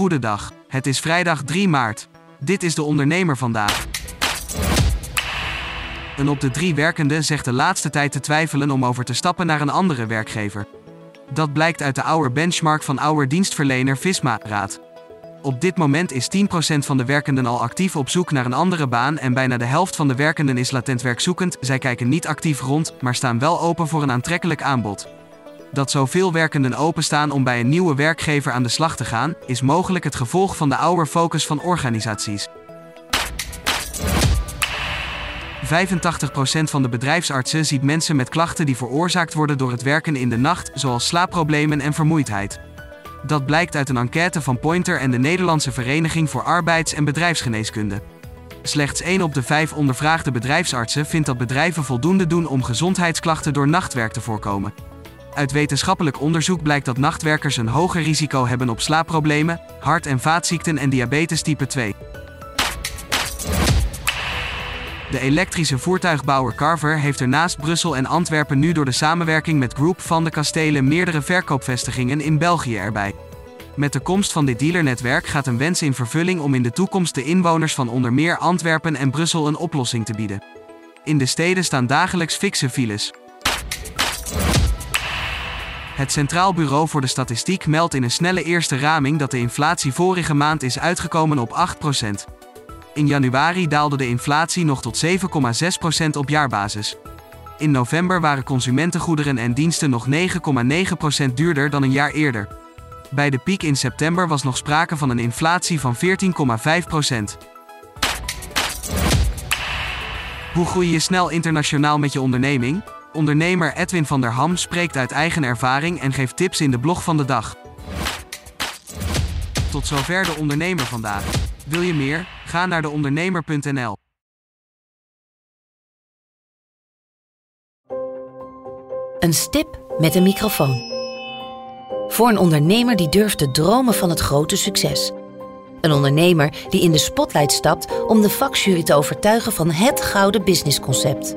Goedendag. Het is vrijdag 3 maart. Dit is de ondernemer vandaag. Een op de drie werkenden zegt de laatste tijd te twijfelen om over te stappen naar een andere werkgever. Dat blijkt uit de oude benchmark van oude dienstverlener Visma Raad. Op dit moment is 10% van de werkenden al actief op zoek naar een andere baan en bijna de helft van de werkenden is latent werkzoekend. Zij kijken niet actief rond, maar staan wel open voor een aantrekkelijk aanbod. Dat zoveel werkenden openstaan om bij een nieuwe werkgever aan de slag te gaan, is mogelijk het gevolg van de oude focus van organisaties. 85% van de bedrijfsartsen ziet mensen met klachten die veroorzaakt worden door het werken in de nacht, zoals slaapproblemen en vermoeidheid. Dat blijkt uit een enquête van Pointer en de Nederlandse Vereniging voor Arbeids- en Bedrijfsgeneeskunde. Slechts 1 op de 5 ondervraagde bedrijfsartsen vindt dat bedrijven voldoende doen om gezondheidsklachten door nachtwerk te voorkomen. Uit wetenschappelijk onderzoek blijkt dat nachtwerkers een hoger risico hebben op slaapproblemen, hart- en vaatziekten en diabetes type 2. De elektrische voertuigbouwer Carver heeft er naast Brussel en Antwerpen nu door de samenwerking met Group van de Kastelen meerdere verkoopvestigingen in België erbij. Met de komst van dit dealernetwerk gaat een wens in vervulling om in de toekomst de inwoners van onder meer Antwerpen en Brussel een oplossing te bieden. In de steden staan dagelijks fikse files. Het Centraal Bureau voor de Statistiek meldt in een snelle eerste raming dat de inflatie vorige maand is uitgekomen op 8%. In januari daalde de inflatie nog tot 7,6% op jaarbasis. In november waren consumentengoederen en diensten nog 9,9% duurder dan een jaar eerder. Bij de piek in september was nog sprake van een inflatie van 14,5%. Hoe groei je snel internationaal met je onderneming? Ondernemer Edwin van der Ham spreekt uit eigen ervaring en geeft tips in de blog van de dag. Tot zover de ondernemer vandaag. Wil je meer? Ga naar deondernemer.nl. Een stip met een microfoon. Voor een ondernemer die durft te dromen van het grote succes. Een ondernemer die in de spotlight stapt om de vakjury te overtuigen van het gouden businessconcept.